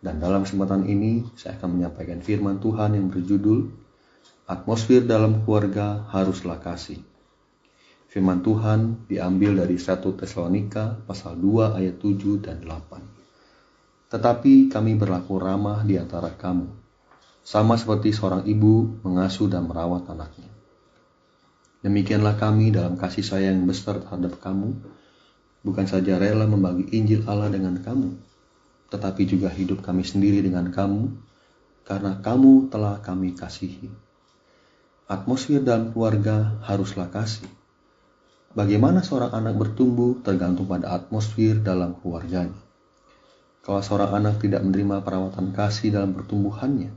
Dan dalam kesempatan ini saya akan menyampaikan firman Tuhan yang berjudul Atmosfer dalam keluarga haruslah kasih. Firman Tuhan diambil dari 1 Tesalonika pasal 2 ayat 7 dan 8. Tetapi kami berlaku ramah di antara kamu, sama seperti seorang ibu mengasuh dan merawat anaknya. Demikianlah kami dalam kasih sayang besar terhadap kamu, bukan saja rela membagi Injil Allah dengan kamu, tetapi juga hidup kami sendiri dengan kamu, karena kamu telah kami kasihi. Atmosfer dalam keluarga haruslah kasih. Bagaimana seorang anak bertumbuh tergantung pada atmosfer dalam keluarganya. Kalau seorang anak tidak menerima perawatan kasih dalam pertumbuhannya,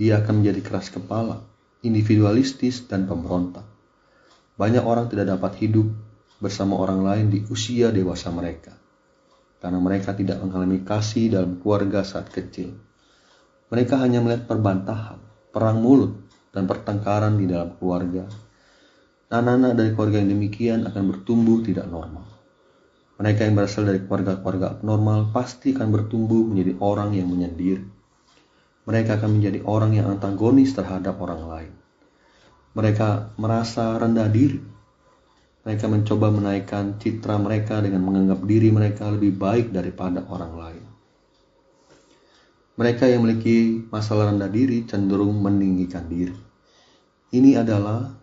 dia akan menjadi keras kepala, individualistis, dan pemberontak. Banyak orang tidak dapat hidup bersama orang lain di usia dewasa mereka karena mereka tidak mengalami kasih dalam keluarga saat kecil. Mereka hanya melihat perbantahan, perang mulut, dan pertengkaran di dalam keluarga. Anak-anak dari keluarga yang demikian akan bertumbuh tidak normal. Mereka yang berasal dari keluarga-keluarga abnormal pasti akan bertumbuh menjadi orang yang menyendiri. Mereka akan menjadi orang yang antagonis terhadap orang lain. Mereka merasa rendah diri mereka mencoba menaikkan citra mereka dengan menganggap diri mereka lebih baik daripada orang lain. Mereka yang memiliki masalah rendah diri cenderung meninggikan diri. Ini adalah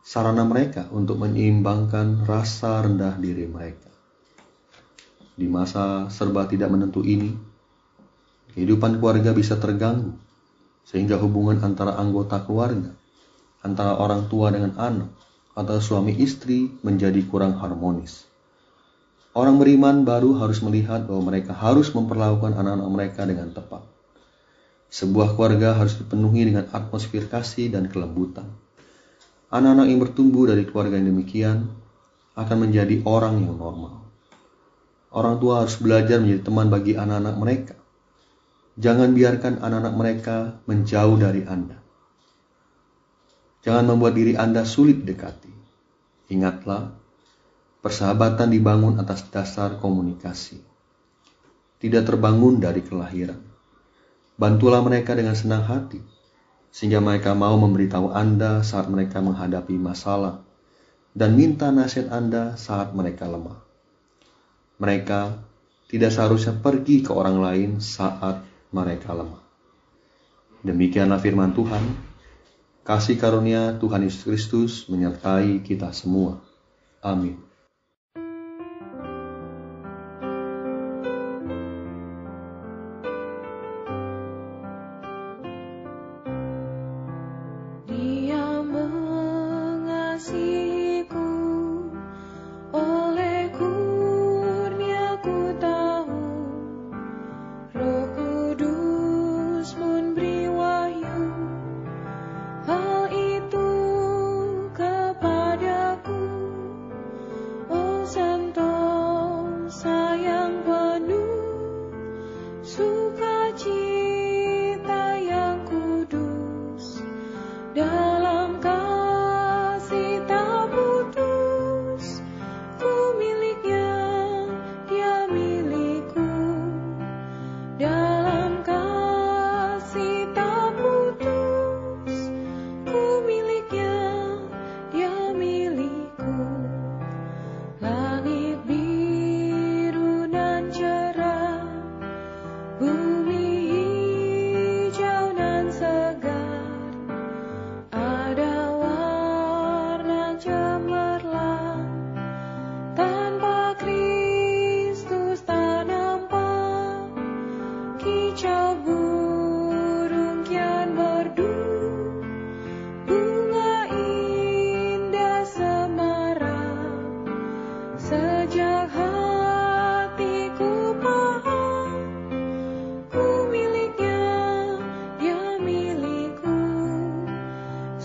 sarana mereka untuk menyeimbangkan rasa rendah diri mereka. Di masa serba tidak menentu ini, kehidupan keluarga bisa terganggu, sehingga hubungan antara anggota keluarga, antara orang tua dengan anak, atau suami istri menjadi kurang harmonis. Orang beriman baru harus melihat bahwa mereka harus memperlakukan anak-anak mereka dengan tepat. Sebuah keluarga harus dipenuhi dengan atmosfer kasih dan kelembutan. Anak-anak yang bertumbuh dari keluarga yang demikian akan menjadi orang yang normal. Orang tua harus belajar menjadi teman bagi anak-anak mereka. Jangan biarkan anak-anak mereka menjauh dari Anda. Jangan membuat diri Anda sulit dekati. Ingatlah, persahabatan dibangun atas dasar komunikasi. Tidak terbangun dari kelahiran. Bantulah mereka dengan senang hati, sehingga mereka mau memberitahu Anda saat mereka menghadapi masalah, dan minta nasihat Anda saat mereka lemah. Mereka tidak seharusnya pergi ke orang lain saat mereka lemah. Demikianlah firman Tuhan. Kasih karunia Tuhan Yesus Kristus menyertai kita semua. Amin.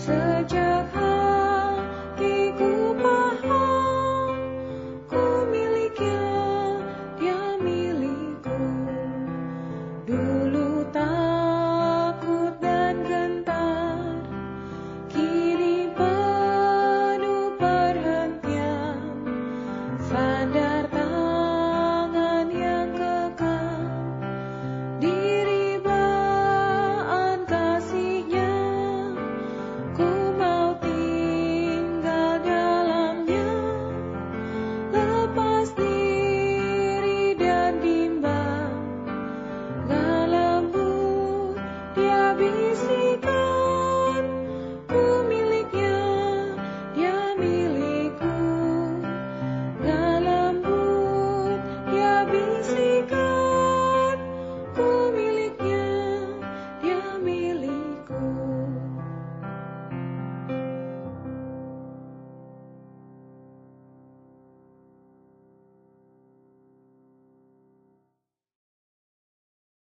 sejak hari